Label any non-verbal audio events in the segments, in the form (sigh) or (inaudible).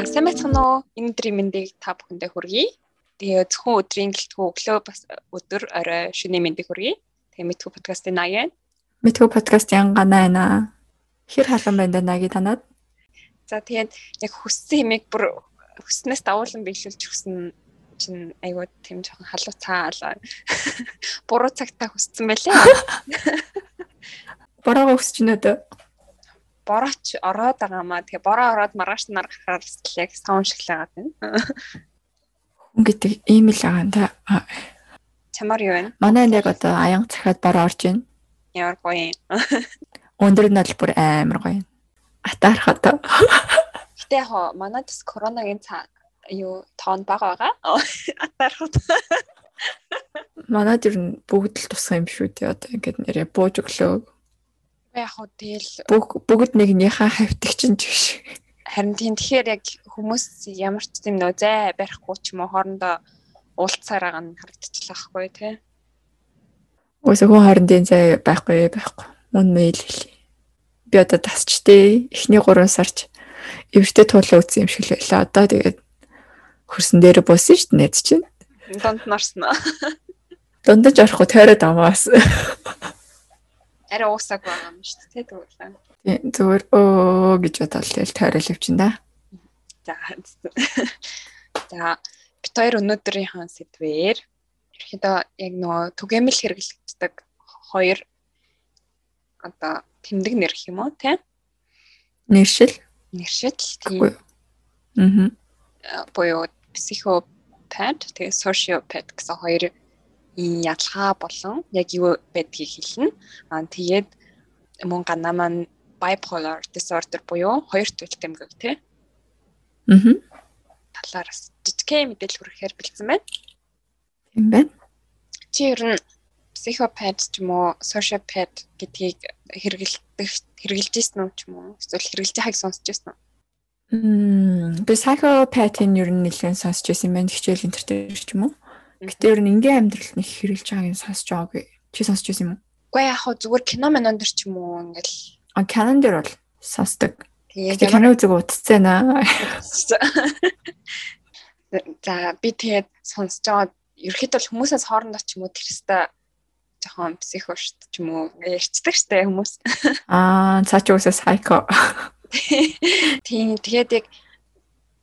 За сайн байцгаана уу? Энэ өдрийн мэндийг та бүхэндээ хүргэе. Тэгээ зөвхөн өдрийн гэлтгүү өглөө бас өдөр орой шөнийн мэндийг хүргэе. Тэгээ мэдхүү подкастын наяа. Мэдхүү подкастын ганаа байна. Хэр халан байна да наги танад? За тэгээд яг хүссэн хэмээг бүр хүснээс давуулан биелүүлж өгсөн чинь айгуу тийм жоохон халуу цаалаа. (laughs) Буруу цагтаа хүссэн байлээ. Бороо өсч нөдөө борооч ороод байгаамаа. Тэгээ бороо ороод маргааш нар гарахаар яг саун шиглээгаад байна. Хүн гэдэг ийм л байгаа юм да. Чамаар юу вэ? Манай яг одоо аян цахаад бороо орж байна. Ямар гоё юм. Өндөр нь бол бүр амар гоё. Атаархад. Гэтэ яг манай дэс коронагийн цаа юу тоон бага байгаа. Атаархад. Манайд ер нь бүгд л тусах юм шүү дээ. Одоо ингээд нэрээ бууж өглөө яг хөө тэгэл бүгд нэгнийхээ хавтаг чинь ч биш. Харин тийм тэгэхээр яг хүмүүс ямар ч тийм нөө зай барихгүй ч юм уу хоорондоо уулзсаар байгаа нь харагдчихлаа байхгүй тий. Үгүй хүн хоорондын зай байхгүй байхгүй. Мөн мэйл хэлээ. Би одоо тасчтэй эхний 3 сарч эвэртэй туулаа үтсэн юм шиг л байлаа. Одоо тэгээд хөрсөн дээр буусан шүү дээ найз чинь. Донд нарсан. Дундаж орохгүй тойроод амаас арай уусааг байгаа юм шүү дээ тэгвэл. Тийм зүгээр өө гэж бодвол тэгэл тойрол явчин да. За. За бит хоёр өнөөдрийнхэн сэдвээр ерөөдөө яг нөгөө түгээмэл хэрэглэгддэг хоёр одоо тэмдэг нэр гэх юм уу тий? Нэршил. Нэршил тийм. Аа. Боёо психопат тэгээ sociopath гэсэн хоёр ялгаа болон яг юу байдгийг хэлнэ. Аа тэгээд мөн гана маань bipolar disorder буюу хоёр төрөл тэмдэг тий. Аа. Талаараас жижигхэн мэдээлэл хүрэхээр бэлдсэн байна. Тийм байна. Чи ер нь психопат ч юм уу, sociopath гэдгийг хэрэгэлдэх хэрэгжилж ирсэн үү ч юм уу? Эсвэл хэрэгжилж байгааг сонсч ирсэн үү? Мм, би psychopath-ийн ер нь нэлээд сонсч ирсэн байна. Хичээл төр ч юм уу? Гэтэ ер нь ингийн амьдралд нэг хэрэгжилж байгааг нь сонсч байгаагүй. Чи сонсч байсан юм уу? Үгүй яг хоо зүгээр кино манон дэр ч юм уу ингээл. А кинон дэр бол сонсдог. Тэгээд кино үзэг утцсан аа. За би тэгээд сонсож байгаа ерөөхдөө хүмүүсээс хоорондоо ч юм уу тэрстэ жоохон психо шүү ч юм уу ярьцдаг штэ хүмүүс. Аа цаа ч үсээ сайко. Тийм тэгээд яг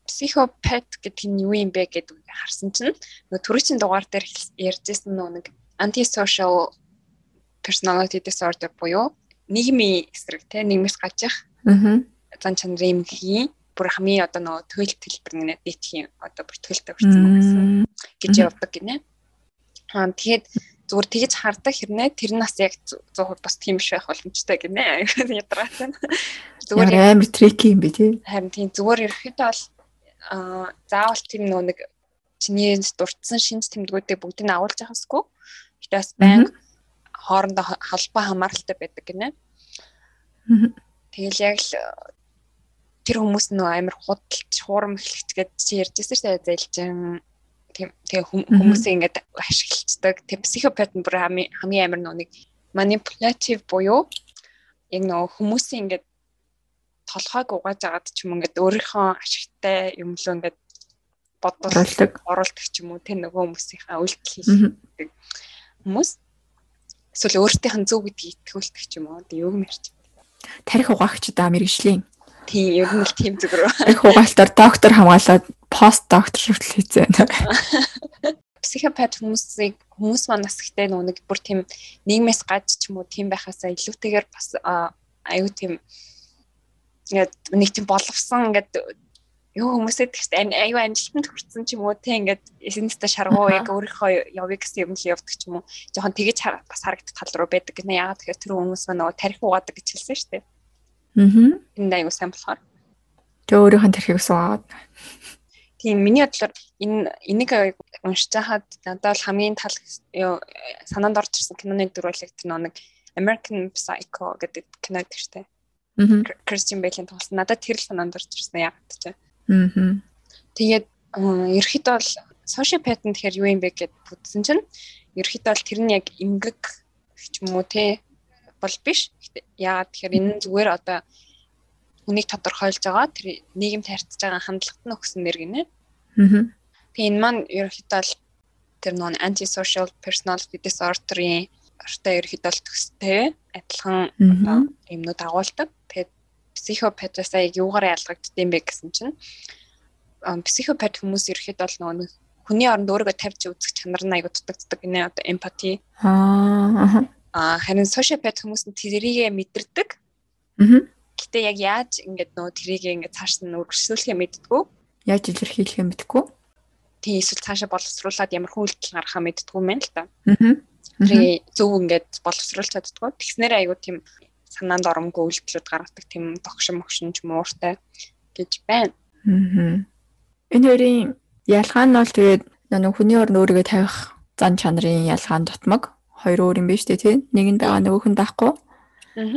психопат гэдэг нь юу юм бэ гэдгийг харсан чинь нөгөө төрөчийн дугаар дээр ярьжсэн нөгөө нэг antisocial personality disorder буюу нийгмийн эсрэг те нийгмээс гажих зан чанарын эмхийн бүр хамгийн одоо нөгөө төлөв төлбөр нэг дэтгэхийн одоо бүр төлөв тавьсан гэсэн гэж явдаг гинэ. Аа тэгээд зүгээр тэгж хардаг хэрнээ тэр нас яг 100% бас тийм биш байх боломжтой гинэ. (laughs) Ядраатай. Зүгээр амар трики юм би тий. Харин тийм зүгээр ерөөхдөө бол заавал тийм нөө нэг чиний дурдсан шинж тэмдгүүдийг бүгдийг агуулж яхасгүй. Гэтэ бас баян хоорондоо холбоо хамааралтай байдаг гинэ. Тэгэл яг л тэр хүмүүс нөө амар худалч хуурам эхлэгч гэж чи ярьжсэн шүү дээ зайлжин тийм тэгээ хүмүүсээ ингээд ашигладаг. Тэг психопат нь бүр хамгийн амар нөө нэг manipulative буюу яг нөө хүмүүсийн ингээд толгойг угааж агаад ч юм ингээд өөрийнхөө ашигтай юм л ингээд боддог оруулдаг ч юм уу тэр нөгөө хүмүүсийнхаа үйлдэл хийх хүмүүс. Эсвэл өөртөөх нь зөв гэдгийг итгүүлдэг ч юм уу юу юм. Ярьж тарих угаагч даа мэрэгжлийн. Тийм ер нь л тийм зүгээр тарих угаалтаар доктор хамгаалаад пост доктор хүртэл хийцэн. (laughs) Психопат хүмүүсийг хүмүүс маань бас ихтэй нэг бүр тийм нийгмээс гаж ч юм уу тийм байхаасаа илүүтэйгээр бас аюу тийм ингээд нэг тийм боловсон ингээд юу хүмүүсэд гэхдээ аюу амжилтанд хүрсэн ч юм уу те ингээд эсэнэстэй шаргуу яг өөрийнхөө явъя гэсэн юм л явдаг ч юм уу. Жоохон тэгэж бас харагдах тал руу байдаг гэнэ. Яагаад тэгэхээр тэр хүмүүс маань нөгөө тарих угаадаг гэж хэлсэн шүү дээ. Аа энэ аюу сайн болохоор. Тэг өөрийнхөө тарихыг суугаад тийм миний бодлоор энэ энийг уншиж хаад надад бол хамгийн тал санаанд орж ирсэн киноны дүр бол яг тэр нэг American Psycho гэдэг кино гэдэг шүү дээ Кристиан Бэйлийн тоглосон. Надад тэр л санаанд орж ирсэн яг ч. Аа. Тэгээд ерөөхдөө бол social pattern тэгэхээр юу юм бэ гэд бүтсэн чинь ерөөхдөө бол тэр нь яг эмгэг ч юм уу те бол биш. Яагаад тэгэхээр энэ зүгээр одоо хүнийг тодорхойлж байгаа тэр нийгэмд харьцаж байгаа хандлагат нь өгсөн нэр гинэ. Аа. Тэгээ энэ маань ерөнхийдөө л тэр нөө antisocial personality disorder-ийн ортой ерөнхийдөө л төстэй адилхан одоо юмнууд агуулдаг. Тэгээд психопатаас яг юугаар ялгагддсан бэ гэсэн чинь психопат хүмүүс ерөнхийдөө л нөгөө хүний оронд өөрийгөө тавьж үзэх чанар нь аягүй дутагддаг гинэ одоо эмпати. Аа. Харин sociopath хүмүүс нь тэрийгэ мэдэрдэг. Аа. Гэтэ яг яаж ингэж нөө тэрийгэ ингэж цааш нь өргөжсүүлэхээ мэддэггүй. Яаж илэрхийлэхээ мэддэггүй. Тийм эсвэл цаашаа боловсруулад ямар хүн үйлдэл гаргахаа юм байна л да. Аа. Тэр зөв ингэж боловсруулж чаддгүй. Тэгснээр аягүй тийм санаанд оромгүй үйлдэлүүд гаргадаг тийм тогшин могшин ч мууртай гэж байна. Аа. Энэ хоёрын ялгаа нь бол тэгээд нэг хүний орнд өөрийгөө тавих зан чанарын ялгаан дутмаг хоёр өөр юм биш үү тий? Нэг нь байгаа нөгөөх нь байхгүй.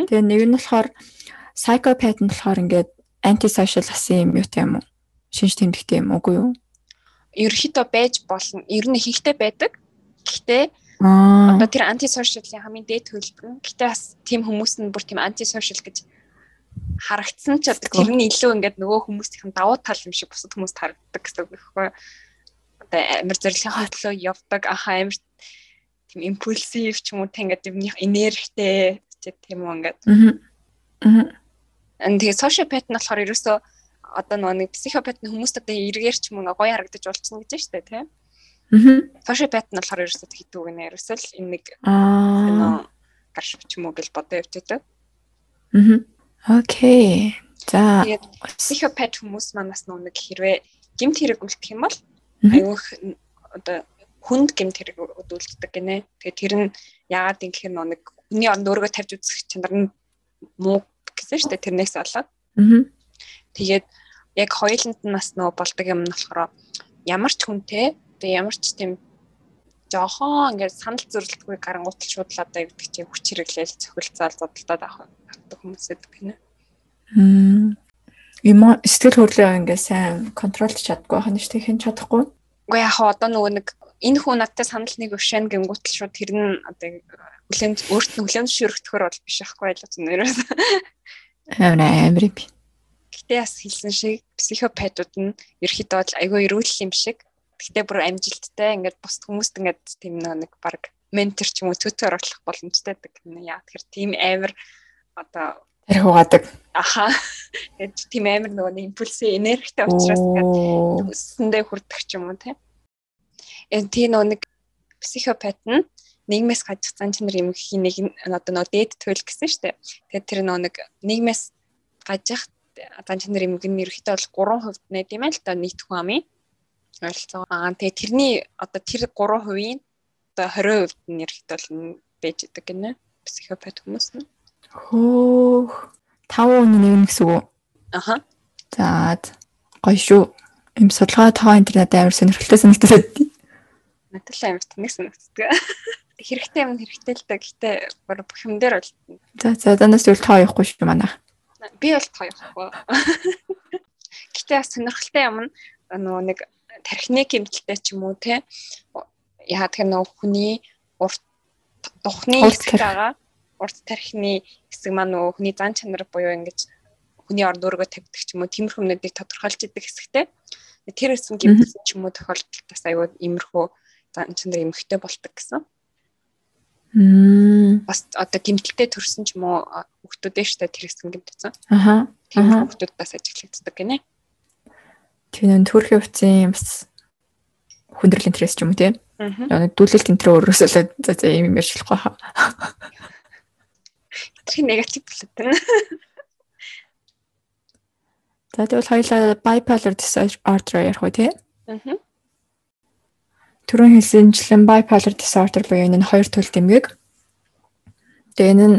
Тэгээд нэг нь болохоор psychopath нь болохоор ингээд antisocial асан юм юу тийм үү? Шинж тэмдэгтэй юм уугүй юу? Ерөнхийдөө байж болно. Ер нь ихтэй байдаг. Гэхдээ. Одоо тэр антисошиалын хамгийн дээд төлөвлөгөө. Гэтэ бас тийм хүмүүс нь бүр тийм антисошиал гэж харагдсан ч одоо тэр нь илүү ингээд нөгөө хүмүүсийн давуу тал юм шиг бусад хүмүүст харагддаг гэсэн үг байхгүй. Одоо амар зорилгын төлөө явдаг аха амар тийм импульсив ч юм уу та ингээд юмных энергитэй тийм үү ингээд. Аа. Ан тэгээ сошиопат нь болохоор ерөөсөө одоо нөгөө нэг психопат хүмүүс одоо эргээр ч юм уу гоё харагдаж болчихно гэж байна шүү дээ тийм. Аа. Сошиопат нь болохоор ерөөсөө хийдэг гэнэ ерөөсөө л энэ нэг Аа. гарш ч юм уу гэж бодоо явчихдаг. Аа. Окей. За. Психопат хүмүүс манаас нэг хэрвээ гимт хэрэг үлдэх юм бол аюух одоо хүнд гимт хэрэг үлддэг гинэ. Тэгээд тэр нь яагаад юм гэхээр нэг хүний оронд өөрийгөө тавьж үзэх чанар нь муу гэсэн шүү дээ тэрнээс болоод. Аа. Тэгээд яг хоёуланд нь бас нөө болдог юм нь болохоор ямар ч хүнтэй тэгээ ямар ч тийм жоохон ингээд санал зөрөлтгүй гарангуут шууд л одоо гэдэг чинь хүч хэрэглээл цохилцаал зодтолдоод авах авдаг хүмүүс гэдэг гинэ. Мм. Юм сэтгэл хөдлөлөө ингээ сайн контролж чаддаггүй хань штэ хэн чадахгүй. Уу яг одоо нөгөө нэг энэ хүн надтай санал нэг өвшэн гингүүт л шууд тэр нь одоо хүлээн өөрт нь хүлээн зөвшөөрөгдөхөр бол биш байхгүй байлаа зү нэрээс. Амар амар би. Гэтэ бас хэлсэн шиг психопатууд нь ерөөхдөө айгүй эрүүл юм шиг. Гэтэ бүр амжилттай ингээд бус хүмүүст ингээд тийм нэг баг ментор ч юм уу төтөр орлох боломжтой гэдэг юм яа. Тэгэхээр тийм амар одоо Тэр хугаадаг. аха тэгээд тийм амар нөгөө нэг импульси энергитэй учраас ингээд өссөндөө хүрдэг ч юм уу тийм. Энэ тийм нэг психопат нь нийгмээс гажих зан чанар юм хий нэг одоо нөгөө дээд туйл гэсэн шүү дээ. Тэгээд тэр нөгөө нэг нийгмээс гажих зан чанар юм гэн ерөөхдөө бол 3% найд юм аа л да нийт хүн амын ойролцоо. Аа тэгээд тэрний одоо тэр 3%-ийн одоо 20% нь л байж идэг гинэ психопат хүмүүс нь. Хөөх. 5 оны нэг гэсэн үг. Аха. За гоё шүү. Им судалгаа тоо интернет амар сонирхолтой санагдаад. Надад л амар тэнэг санагддаг. (laughs) Хэрэгтэй юм хэрэгтэй л да. Гэхдээ бүр бүх юм дээр бол За за данаас үл тоо явахгүй шүү манайх. би бол тоохгүй. (laughs) Гэхдээ бас сонирхолтой юм нөгөө нэг тархины гэмтэлтэй ч юм уу те? Яа тэр нөгөө хүний урт духны хэсэг байгаа. Урт тархины хэсэг маань нөгөө хүний зан чанар буюу ингэж хүний орд өөргөө тавьдаг ч юм уу тиймэрхүү юмнуудыг тодорхойлж идэг хэсэгтэй. Тэр хэсэг гэмтэлсэн ч юм уу тохиолдолд аюу иймэрхүү зан чанар эмхтэй бол ตก гэсэн. Мм. бас одоо гэмтэлтэй төрсэн ч юм уу хүүхдүүд ээ штэ тэр хэсэг гэмтэлсэн Аха. тийм хүүхдүүд бас ажиглагддаг гинэ Тийм энэ төрхийн хувьцын бас хүндрэл интерес ч юм уу тийм. Яг дүүлэлт энтрээ өөрөөсөө за за юм ярьж болохгүй. Тэр негатив болоод байна. За тэгвэл хоёлаа bipolar disorder ярих уу тийм. Аа. Түрүүн хэлсэнчлэн bipolar disorder буюу энэ нь хоёр төрөл дэмгэг. Тэгээ энэ нь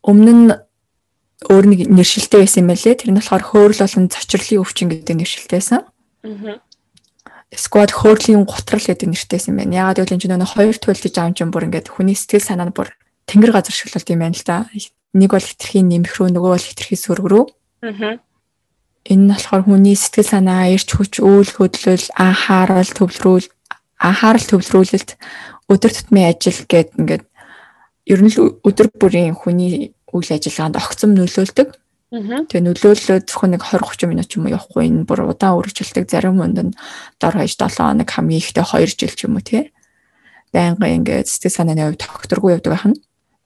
өмнө нь өөр нэг нэршилтэй байсан юм байлээ. Тэр нь болохоор хөөрөл болон зочрлын өвчин гэдэг нэршилтэй байсан. Аа. Squad хөөрлийн гутрал гэдэг нэртэйсэн байна. Ягаад гэвэл энэ нөгөө хоёр төлөж аав чинь бүр ингээд хүний сэтгэл санаа нь бүр тэнгэр газар шиг болд юм байна л да. Нэг бол хитрхийн нэмэх рүү, нөгөө бол хитрхийн сөрөг рүү. Аа. Энэ нь болохоор хүний сэтгэл санаа, эрч хүч, үйл хөдлөл, анхаарал төвлөрүүл, анхаарал төвлөрүүлэлт, өдөр тутмын ажил гэд ингээд ер нь л өдөр бүрийн хүний үйл ажиллагаанд огцом нөлөөлдөг. Тэгээ нөлөөллөө зөвхөн нэг 20 30 минут ч юм уу явахгүй энэ бүр удаан үргэлжилдэг зарим хүнд нь дор хаяж 7 хоног хамгийн ихдээ 2 жил ч юм уу тий. Байнгын ингээд сэтгэл санааны хувьд тогтворгүй явдаг байх нь.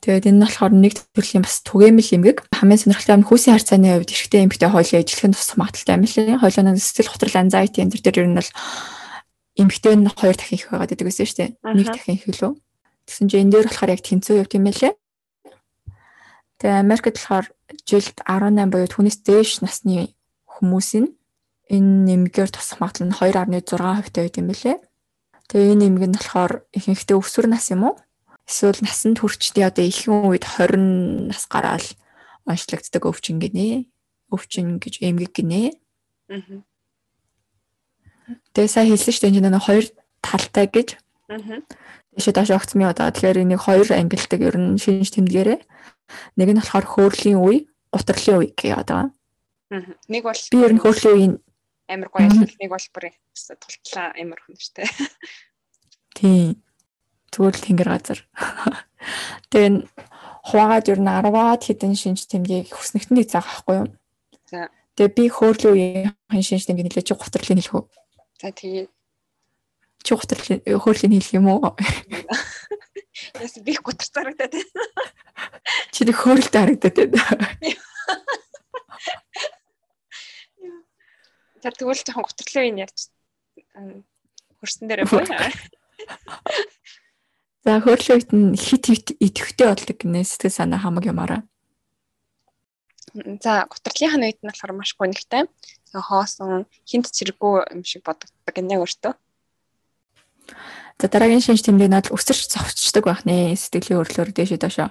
Тэгээд энэ нь болохоор нэг төрлийн бас түгээмэл эмгэг. Хамгийн сонирхолтой нь хүүсийн харьцааны хувьд эрэгтэй эмэгтэй хоёулаа ижилхэн тусах магадaltaй лээ. Хоёулаа нэг сэтгэл готрол anxiety энэ төр ер нь бол эмэгтэй нь хоёр дахин их байгаад байдаг гэсэн шүү дээ. Нэг дахин их лөө. Тэгсэн чинь энэ дээр болохоор яг тэнцүү явт юм байлээ. Тэгээ Америкт болохоор жилд 18 буюу түүнээс дээш насны хүмүүсийн энэ нэмгээр тусах магадлал нь 2.6% тавьд юм билээ. Тэгээ энэ нэмэг нь болохоор ихэнхдээ өсвөр нас юм уу? Эсвэл насанд хүрчдээ одоо ихэнх үед 20 нас гараал онцлогддог өвчин гинэ. Өвчин гэж эмгэг гинэ. Аа. Тэгээ сая хэлсэн шүү дээ энэ хоёр талтай гэж. Аа. Тийшээ доош огцмын удаа тэгэхээр энийг хоёр ангилдаг ер нь шинж тэмдгээрээ Нэг нь болохоор хөөрлийн үе, гутрлын үе гэж одоо. Нэг бол би ер нь хөөрлийн үеийн амар гоё ажил, нэг бол бүр тултлаа амар хүн штэ. Тийм. Зүгээр л тэнгэр газар. Тэгээ хуваагаад ер нь 10-аад хэдэн шинж тэмдгийг хүснэгтний заах байхгүй юу? За. Тэгээ би хөөрлийн үеийн шинж тэмдэг нэлээд чи гутрлын хэлэх үү? За тэгээ чи гутрлын хөөрлийн хэлэх юм уу? Яс би гутар зарагдаад байна. Чи нэг хөөрөлтэй харагдаад байна. За тэгвэл жоохон гутрлын үеийн ярьж хөрсөн дээрээ боо. За хөрлийн үед нь хит хит идэвхтэй болдог гинэ сэтгэл санаа хамаг юмараа. За гутрлынхаа үед нь болохоор маш гонигтай. Тэгээ хоосон хинт чирэггүй юм шиг бодогддог гинэ өөртөө. За дараагийн шинж тэмдэг надад өсөрч зовчдөг байх нэ сэтгэлийн өрлөөр дээшээ доошоо.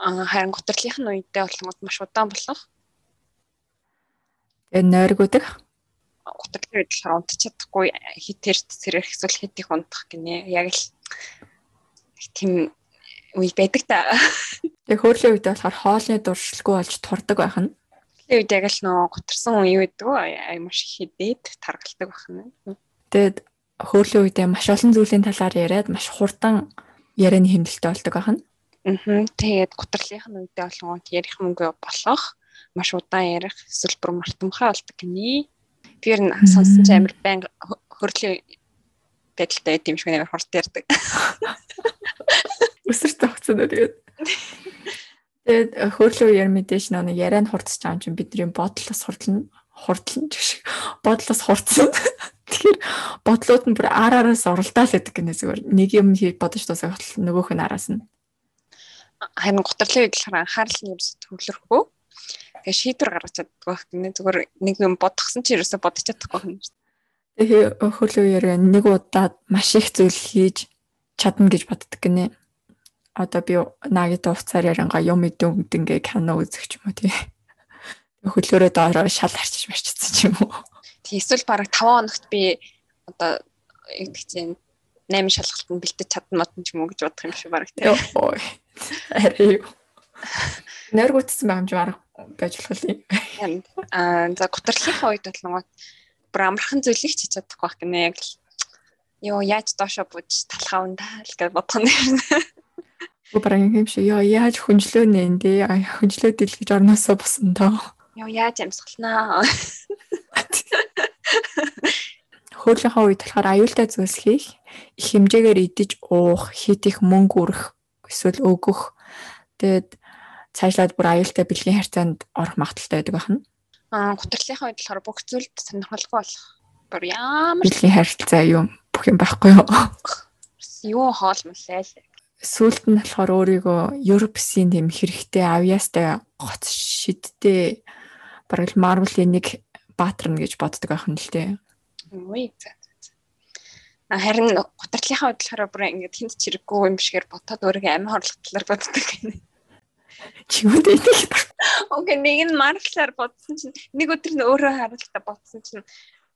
Харин гутрлынх нь үедээ болгоод маш удаан болох. Тэгээ нойргуудах. Гутрлын үед болохоор унтч чадахгүй хитэрт сэрэх эсвэл хит их унтах гинэ. Яг л тийм үе байдаг та. Тэгээ хөөрлийн үед болохоор хоолны дуршилгүй болж турдаг байх нь. Тэгээ үед яг л нөө гутарсан үе байдаг. Маш их хидээд таргалдаг байх нь. Тэгээд хөөрлөө үедээ маш олон зүйлийн талаар яриад маш хурдан ярианы хэмнэлттэй болдог байна. Аа. Тэгээд гутрлынх нь үедээ болгоод ярих мөнгө болох маш удаан ярих эсвэл бүр мартамхай болдог гинэ. Тэр нь сонсон ч амар байн хөрлийн байдалтай байт юм шиг амар хурд ярддаг. Өсөрт тогтсон дээ тэгээд. Тэгээд хөөрлөө яар мэдээж нэг яриа нь хурдсаж байгаа юм чинь бидний бодлоос хурдлна хурдлан шиг бодлоос хурцсан. Тэгэхээр бодлууд нь бүр араараас уралдаал гэдэг гэнэ зүгээр нэг юм хий бодож дуусах нөгөөх нь араас нь. Харин гутрлын үед болохоор анхаарал нь ерөөсө төвлөрөхгүй. Тэгээ шийдвэр гаргаж чаддаг байх гэнэ зүгээр нэг юм бодгосон чи ерөөсө бодож чадахгүй юм. Тэгээ хөлөөр нэг удаад маш их зүйл хийж чадна гэж боддог гинэ. Одоо би наагитай уцаар ярангаа юм идэв ингээ кино үзэх ч юм уу тий хөлөөрөө доороо шал арчиж марчсан ч юм уу. Тэг эсвэл бараг 5 хоногт би одоо яг тийм 8 шалгалтанд бэлдэж чадна мод ч юм уу гэж бодох юм шиг бараг тийм. Арай юу. Нэргүтсэн байгаа юм бараг байж болох юм. Аа за гутрлынхаа үед болгоо бүр амархан зүйлийг хийж чадахгүй байх гинэ яг л ёо яаж доошо бууж талхаа ундаа л гэж бодох юм. Бараг юм шиг ёо яаж хүнжлөө нэ энэ хүнжлөө дэлгэж орноосоо босон тоо. Яа яаж амьсгалнаа. Хөөрлийнхөө үед болохоор аюултай зүйлс хийх, их хэмжээгээр идэж уух, хит их мөнгө өрөх, эсвэл өгөх. Тэгээд цаашлаад бүр аюултай бэлгийн харьцаанд орох магадaltaй байдаг байна. Аа, гутрлынхаа үед болохоор бүх зүйлд сонирхолтой болох. Бүр ямар бэлгийн харилцаа юу бүх юм байхгүй юу? Юу хоол мэлээ л сүүлд нь болохоор өөрийгөө Европсын тэм хэрэгтэй авьяастай гоц шидтэй бараг Marvel-ийн нэг баатарна гэж боддог байх нь л дээ. Ой за. Харин гутарлынхаа бодлохоор бүр ингээд хинт чирэггүй юм шигээр ботоод өөрийгөө амин хорлох талаар боддог гэнэ. Чи юу дээ? Окей, нэг нь Marvel-аар бодсон чинь нэг өдөр нь өөрөө харалтаа бодсон чинь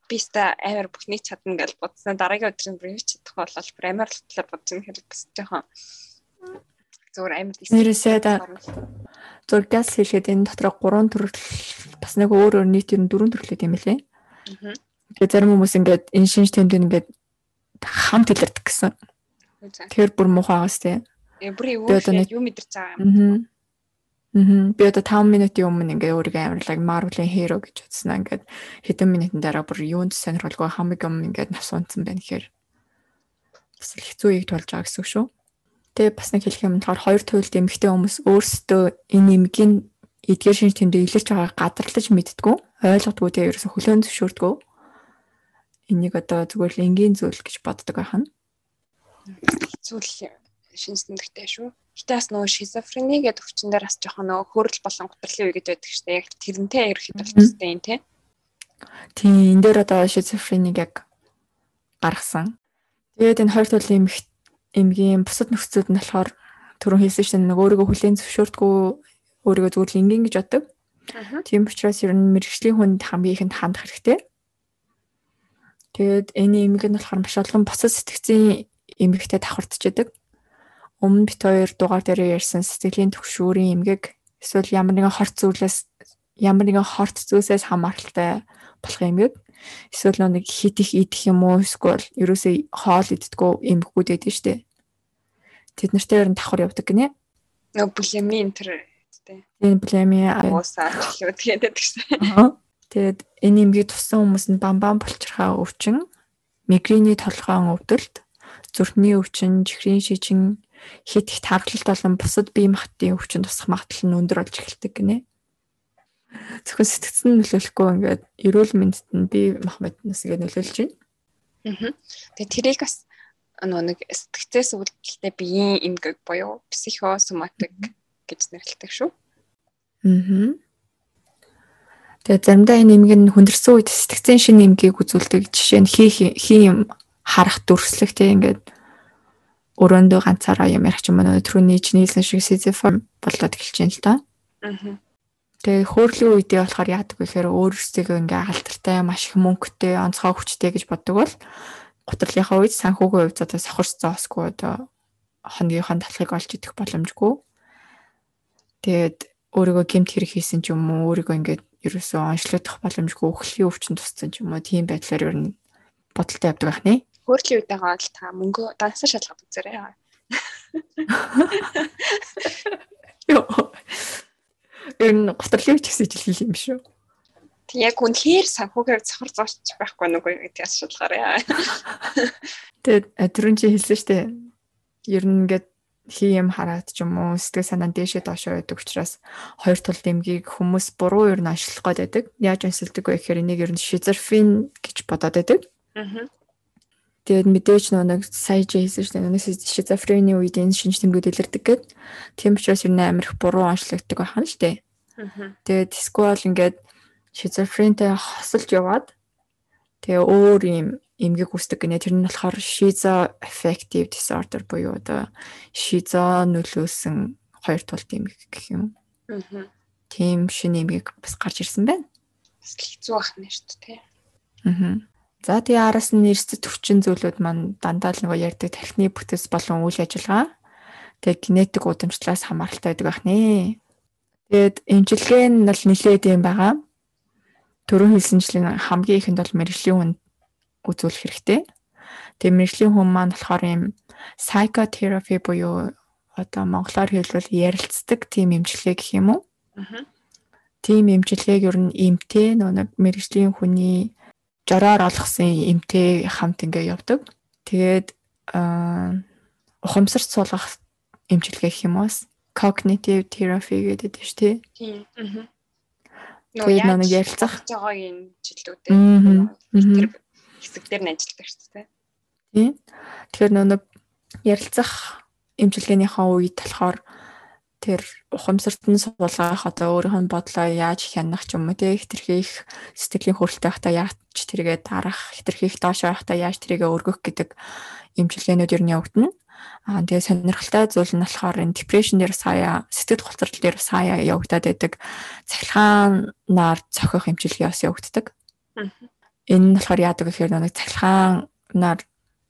биста амар бүхний чадна гэж бодсон. Дараагийн өдөр нь бүр юу чадах болол бүр амар талаар бодсон хэрэг бас жоохон зүгээр амар нэрээсээ да зур газ хэлгээд энэ дотор гурван төрөл бас нэг өөр өөр нийт ер нь дөрвөн төрлөө юм лээ. Тэгээ зарим хүмүүс ингээд энэ шинж тэмдэг ингээд хамт илэрдэг гэсэн. Тэгэхээр бүр муухай байгаас тий. Э бүр юу мэдэрч байгаа юм. Мм би одоо 5 минутын өмнө ингээ өөрийгөө амарлаг Marvel-ийн hero гэж бодсноо ингээд хэдэн минутын дараа бүр юунд сонирхолгүй хамгийн өмнө ингээд нас унтсан байна гэхээр бас л хэцүү үеийг тулж байгаа гэсэн үг шүү. Тэгээ бас нэг хэлэх юм болохоор хоёр туйлд эмэгтэй хүмүүс өөрсдөө энэ эмгийн эдгээр шинж тэмдэг илэрч байгааг гадарлаж мэдтгүү, ойлгодгүй тэгээ ерөөсө хөлөөн зөвшөөрдгөө. Энийг одоо зүгээр л энгийн зүйл гэж боддог байх нь. Хэцүү л шинж тэмдэгтэй шүү. Гэтэ бас нөгөө шизофрени гэдэг өвчин дээр бас жоохон нөгөө хөрөл болон гутрлын үе гэж байдаг шүү дээ. Яг тэрнтэй ерөөхдөө болчихсон юм тий. Тийм энэ дээр одоо шизофренийг яг гаргасан. Тэгээд энэ хоёр төрлийн эмгийн бусад нөхцөлд нь болохоор түрүүн хэлсэн чинь нэг өөрийгөө хүлээн зөвшөөрдгөө өөрийгөө зүгээр л ингийн гэж боддог. Тийм учраас ер нь мэрэгжлийн хүнд хамгийн ихэнд хандах хэрэгтэй. Тэгээд энэ эмэг нь болохоор маш олон бусад сэтгцийн эмэгтэй давхардчдаг өмнө бит хоёр дугаар дээр ярьсан сэтгэлийн төгшүүрийн эмгэг эсвэл ямар нэгэн хорт зүйлээс ямар нэгэн хорт зүйлсээс хамааралтай болох эмгэг эсвэл нэг хит их идэх юм уу эсвэл ерөөсөө хоол иддэггүй эмгэгүүд байдаг шүү дээ. Тэд нартай ер нь давхар явдаг гинэ. Нөө булими энэ төр тий. Энэ булими уусаа гэлөө тэгээд шүү. Тэгээд энэ эмгийг туссан хүмүүс нь бамбам булчирхаа өвчин, мигрений толгоон өвдөлт, зүрхний өвчин, чихрийн шижин, хит их тархалт болон бусад бие махбодын өвчин тусах магадлал нь өндөр болж эхэлдэг гинэ. Зөвхөн сэтгцэн нөлөөлөхгүй ингээд эрүүл мэндэд нь бие махбодноос ингээд нөлөөлж байна. Аа. Тэгээ тэрийг бас нэг сэтгцээс үүдэлтэй биеийн эмгэг буюу психосоматик гэж нэрлэдэг шүү. Аа. Тэгээ заримдаа энэ эмгэг нь хүндэрсэн үед сэтгцэн шин эмгийг үзүүлдэг. Жишээ нь хий хий юм харах дүрслэх тийм ингээд өрөөндөө ганцаараа юм ярих юм байна. Түрүүний чиний хэлсэн шиг сизифон болоод эхэлж байна л да. Аа. Тэгээ хөөрлийн үедээ болохоор яадаг вэ гэхээр өөрөөсөө ингээ агалтартай, маш их мөнгөтэй, онцгой хүчтэй гэж боддог бол гутрлынхаа үед санхүүгийн хувьд одоо сохорч зоосгүй одоо хоногийнхаа талхыг олж идэх боломжгүй. Тэгээд өөрийгөө гэмт хэрэг хийсэн ч юм уу, өөрийгөө ингээд ерөөсөө онцлогдох боломжгүй өхлийн өвчин туссан ч юм уу, тийм байдлаар ер нь бодолтой явдаг байх нэ хөрлийн үед байгаа бол та мөнгө дансар шалгаад үзээрэй. Йоо. Энэ готрлын ч гэсэн жил юм шүү. Тэг яг үнэхээр санхүүгээр цохор зооч байхгүй нүггүй гэдгийг шалгаарай. Тэгээд түрүүн чи хэлсэн штэ. Ер нь ингээд хий юм хараад ч юм уу сэтгэл санаа дээшээ доошоо байдаг учраас хоёр тул дэмгийг хүмүүс буруу ер нь ашиглах гээд байдаг. Яаж ашигладаг вэ гэхээр энийг ер нь шизофрен гэж бодоод байдаг. Аа. Тэгээд мэдээж нэг сая хэлсэн шүү дээ. Нэг шизофрени үед энэ шинж тэмдгүүд илэрдэг гэд. Тийм учраас ер нь амар их буруу онцлогддог байх нь шүү дээ. Тэгээд эсвэл ингээд шизофрентэй хосолж яваад тэгээ өөр юм эмгэг үүсдэг гинэ. Тэр нь болохоор шизо affective disorder буюу одоо шизо нөлөөсөн хоёр тул эмгэг гэх юм. Аа. Тийм шинэ эмгэг бас гарч ирсэн байна. Бас хэцүү байх нь шүү дээ. Аа. За тэгээ араас нь нэрсэд төвчин зүйлүүд маань дандаа л нөгөө ярьдаг тархины бүтэц болон үйл ажиллагаа тэгээ генетик удамшлаас хамааралтай байдаг байх нэ. Тэгээд эмчилгээ нь бол нэлээд юм байгаа. Төрөн хэлсэнчлэн хамгийн ихэнд бол мэрэгжлийн үзүүлэх хэрэгтэй. Тэгээ мэрэгжлийн хүн маань болохоор юм psychotherapy буюу одоо монголоор хэлбэл ярилцдаг тийм эмчилгээ гэх юм уу? Аа. Тийм эмчилгээг ер нь эмтэй нөгөө мэрэгжлийн хүний жороор олгосон эмтэй хамт ингээ явдаг. Тэгээд ухамсарт суулгах эмчилгээ гэх юм уус cognitive therapy гэдэг шүү дээ. Тийм. Аа. Тэгээд нэг ярилцах юм жилүүдээ тэр хэсэг дээр нь ажилладаг шүү дээ. Тийм. Тэгэхээр нэг ярилцах эмчилгээнийхаа үед болохоор тэр ухамсарт нь суулгах одоо өөрийнх нь бодлоо яаж хянах ч юм уу те хитрхи их сэтгэлийн хөрөлтэй байхдаа яаж тэргээ дарах хитрхи их доош байхдаа яаж тэргээ өргөх гэдэг эмчилгээнүүд ер нь явагдана. Аа тэгээ сонирхолтой зүйл нь болохоор энэ депрешн дээр сая сэтгэл гоцрол дээр сая явагдаад байдаг цахилгаанаар цохих эмчилгээ бас явагддаг. Энэ нь болохоор яадаг гэхээр нэг цахилгаанаар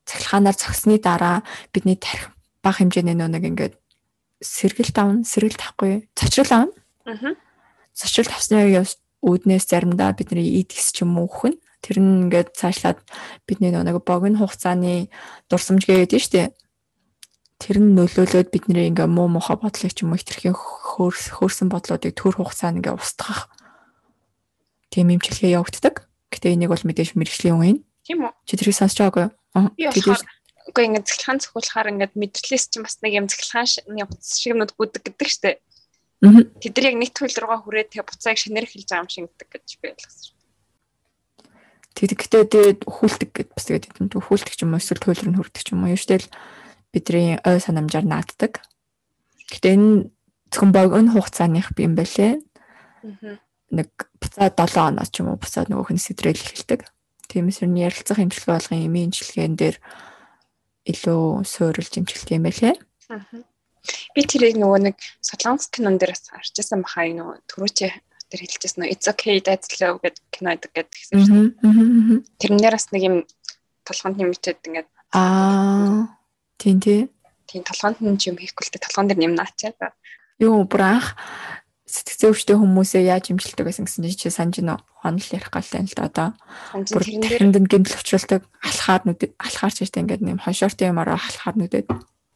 цахилгаанаар цогсны дараа бидний тарих бага хэмжээний нэг ингээд сэргэлт авна, сэргэлт авахгүй, цочрол авна. Аа. Цочрол авсны үүднээс заримдаа бидний идэгс ч юм уу хөн. Тэр нь ингээд цаашлаад бидний нэг богино хугацааны дурсамж гэдэг нь шүү дээ. Тэр нь нөлөөлөөд бидний ингээ муу муха бодлыг ч юм уу хитрхийн хөөрс хөөрсөн бодлоодыг төр хугацаанд ингээ устгах тийм имчилгээ явагддаг. Гэтэ энийг бол мэдээж мэрэгжлийн үе. Тийм үү? Чи тэрийг сонсож байгаагүй юу? Болохоор үгүй ингээд цэглэхэн цохиулахаар ингээд мэдрэлээс чинь бас нэг юм цэглэхэн буц шиг нүд гүдэг гэдэг штэ. Тэд нар яг нэг туйл руугаа хүрээд тэгээ буцааг шинээр хэлж байгаа юм шиг гэдэг гэж би ойлгосон. Тэгэхдээ тэгээд хүлдэг гэд бас тэгээд хэдэн хүлдэг ч юм уу эсвэл туйлр нь хүрдэг ч юм уу. Юуштэл бидний ой санамжаар нааддаг. Гэтэ энэ зөвхөн богино хугацааных би юм байлээ. Нэг буцаа 7 оноос ч юм уу буцаад нөгөөх нь сэтрэл эхэлдэг. Тиймээс нь ярилцах имчилгээ болгон эмийн имчилгээнд дээр илүү суурилж имчилдэг юм байлээ. Би тэрийг нөгөө нэг солонгос кинон дээр бас харчихсан бахаа нөгөө түрүүчээ тэр хэлчихсэн нөгөө It's okay that's love гэдэг кино гэдэг гэсэн. Тэрнээр бас нэг юм толгоонд нэмэгдээд ингээд аа тийм тий. Тийм толгоонд нь юм хийхгүй л тэ толгоон дээр нэмнаачаад. Юу бүр анх сэтгцээ өвчтэй хүмүүсээ яаж имжилдэг гэсэн гэсэн чи санаж нөө хонол ярих галтай л да одоо. Бүр тэрэнд нь гэмтэл өчрөлдөг алхаар нүдэд алхаар ч гэдэг ингээд нэм хоншортой юмараа алхаар нүдэд.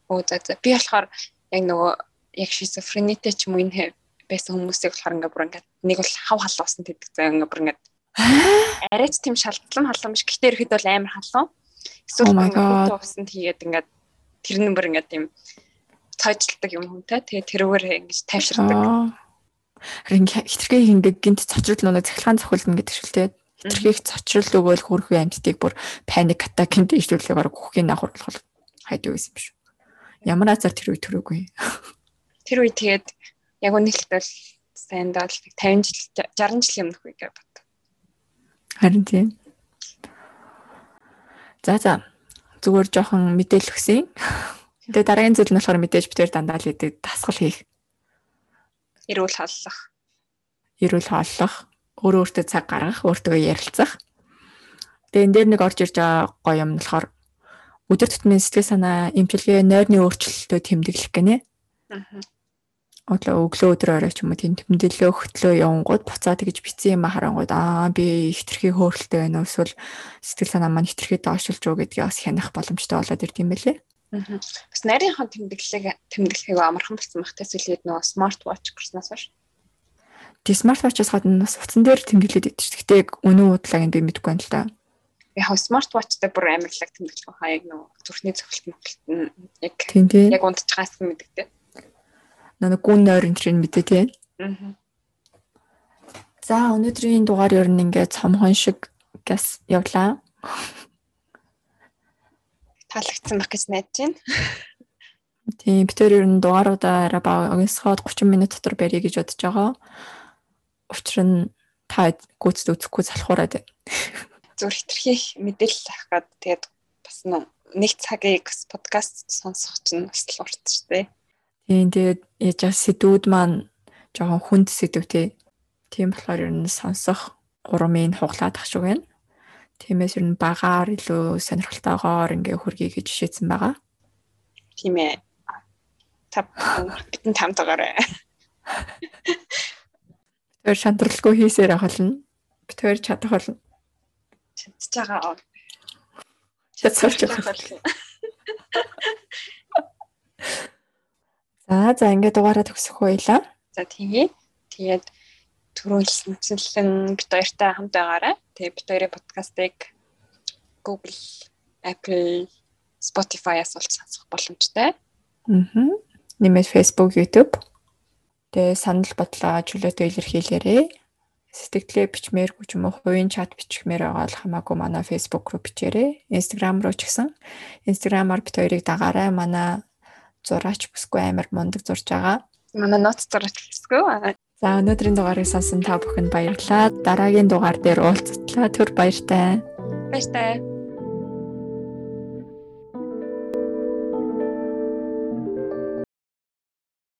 Оо за за би болохоор яг нөгөө яг шизофренитэй ч юм уу энэ байсан хүмүүсийг болохоор ингээ бүр ингээ нэг бол хав халуусан гэдэг заа ингээ бүр ингээ арайч тийм шалтлан халуун биш гэхдээ ирэхэд бол амар халуун. Эсвэл ингээ уусанд хийгээд ингээ тэр нь бүр ингээ тийм цаажлдаг юм хүнтэй. Тэгээ тэрүүгээр ингэж тайвширдаг. Харин хитрхээ ингээ гинт цочрол нөө цахилгаан цохилно гэдэг шүлтэй. Хитрхийг цочрол өгөөл хөрхөө амьтдыг бүр паник атакнд ижлүүлэгээр гүхийн нахурлах хайдаг байсан юм шүү. Ямар азар тэр үе төрөөгүй. Тэр үе тэгээд яг үнэхээр бол сайн даа 50 жил 60 жил юм нөхөй гэж бод. Харин тийм. За за зүгээр жоохон мэдээлэл өгсөн. Тэгээ дараагийн зүйл нь болохоор мэдээж битээр дандаа л идэг дасгал хийх. Эрүүл хооллох. Эрүүл хооллох. Өөрөө өөртөө цаг гаргах, өөртөө ярилцах. Тэгээ энэ дээр нэг орж ирж байгаа гоё юм болохоор өдөр тутмын сэтгэл санаа эмчилгээ нойрны өөрчлөлтөө тэмдэглэх гинэ. Аа. Одоо өглөө өдөр орой ч юм уу тийм тэмдэглээ хөтлөө явангууд буцаа тэгж бицэн юм харангууд аа би хитрхи хөөрөлтэй байна уу эсвэл сэтгэл санаа маань хитрхи доошлж уу гэдгийг бас хянах боломжтой болоод ирд юм байлээ. Бас нарийнхан тэмдэглээг тэмдэглэхийг амархан болсон байх те сүлээд нөгөө смарт вотч гэрснээс хойш. Тэг смарт вотчоос гадна бас утсан дээр тэмдэглээд идэв. Гэхдээ үнэн удаагийн би мэдэхгүй байна л да яг смарт вотчтай бүр амарлаг тэмдэглэх байхаа яг нөө зүрхний цогцолт мөглөлт нь яг яг унтчихаас мэддэг те. Нэг гүн нойр энэ чинь мэдээ те. Аа. За өнөөдрийн дугаар ер нь ингээд цомхон шиг газ явлаа. Таалагдсан байх гэж найдаж байна. Тийм, бид тэр ер нь дугааруудаа арай бага огсоход 30 минут дотор барья гэж бодож байгаа. Учир нь та гүйцэд үзэхгүй залхуураад байна зүгээр хитрхи мэдээлэл авах гад тэгээд бас нэг цагийг подкаст сонсох чинь бас л урт шүү дээ. Тийм тэгээд яж сэдвүүд маань жоохон хүнд сэдв тий. Тийм болохоор ер нь сонсох гурмын хуглаад ах шиг байна. Тиймээс ер нь багаар илүү сонирхолтойгоор ингээ хөргий гэж шийдсэн байгаа. Тийм ээ. Тав битэн тамтагаар. Тэр шантралгүй хийсээр ахална. Битээр чадах болно чадж байгаа. Чадсарч байгаа. За за ингээд дугаараа төгсөх байлаа. За тэгээ. Тэгээд түрүүлсэнчлэн бид хоёртай хамт байгаарай. Бид хоёрын подкастыг Google, Apple, Spotify-аас олж сонсох боломжтой. Аа. Нэмээд Facebook, YouTube. Тэгээ санал бодлоо чөлөөтэй илэрхийлээрэй сэтгэлээ бичмээргүй ч юм уу хувийн чат бичмээр байгаа бол хамаагүй манай Facebook руу бичээрэй. Instagram руу ч гэсэн Instagram-аар бит хоёрыг дагаарай. Манай зураач бүсгүй амар мундаг зурж байгаа. Манай ноц зураач бүсгүй. За өнөөдрийн дугаарыг сонсон та бүхэнд баярлалаа. Дараагийн дугаар дээр уулзтлаа. Түр баяртай. Баяртай.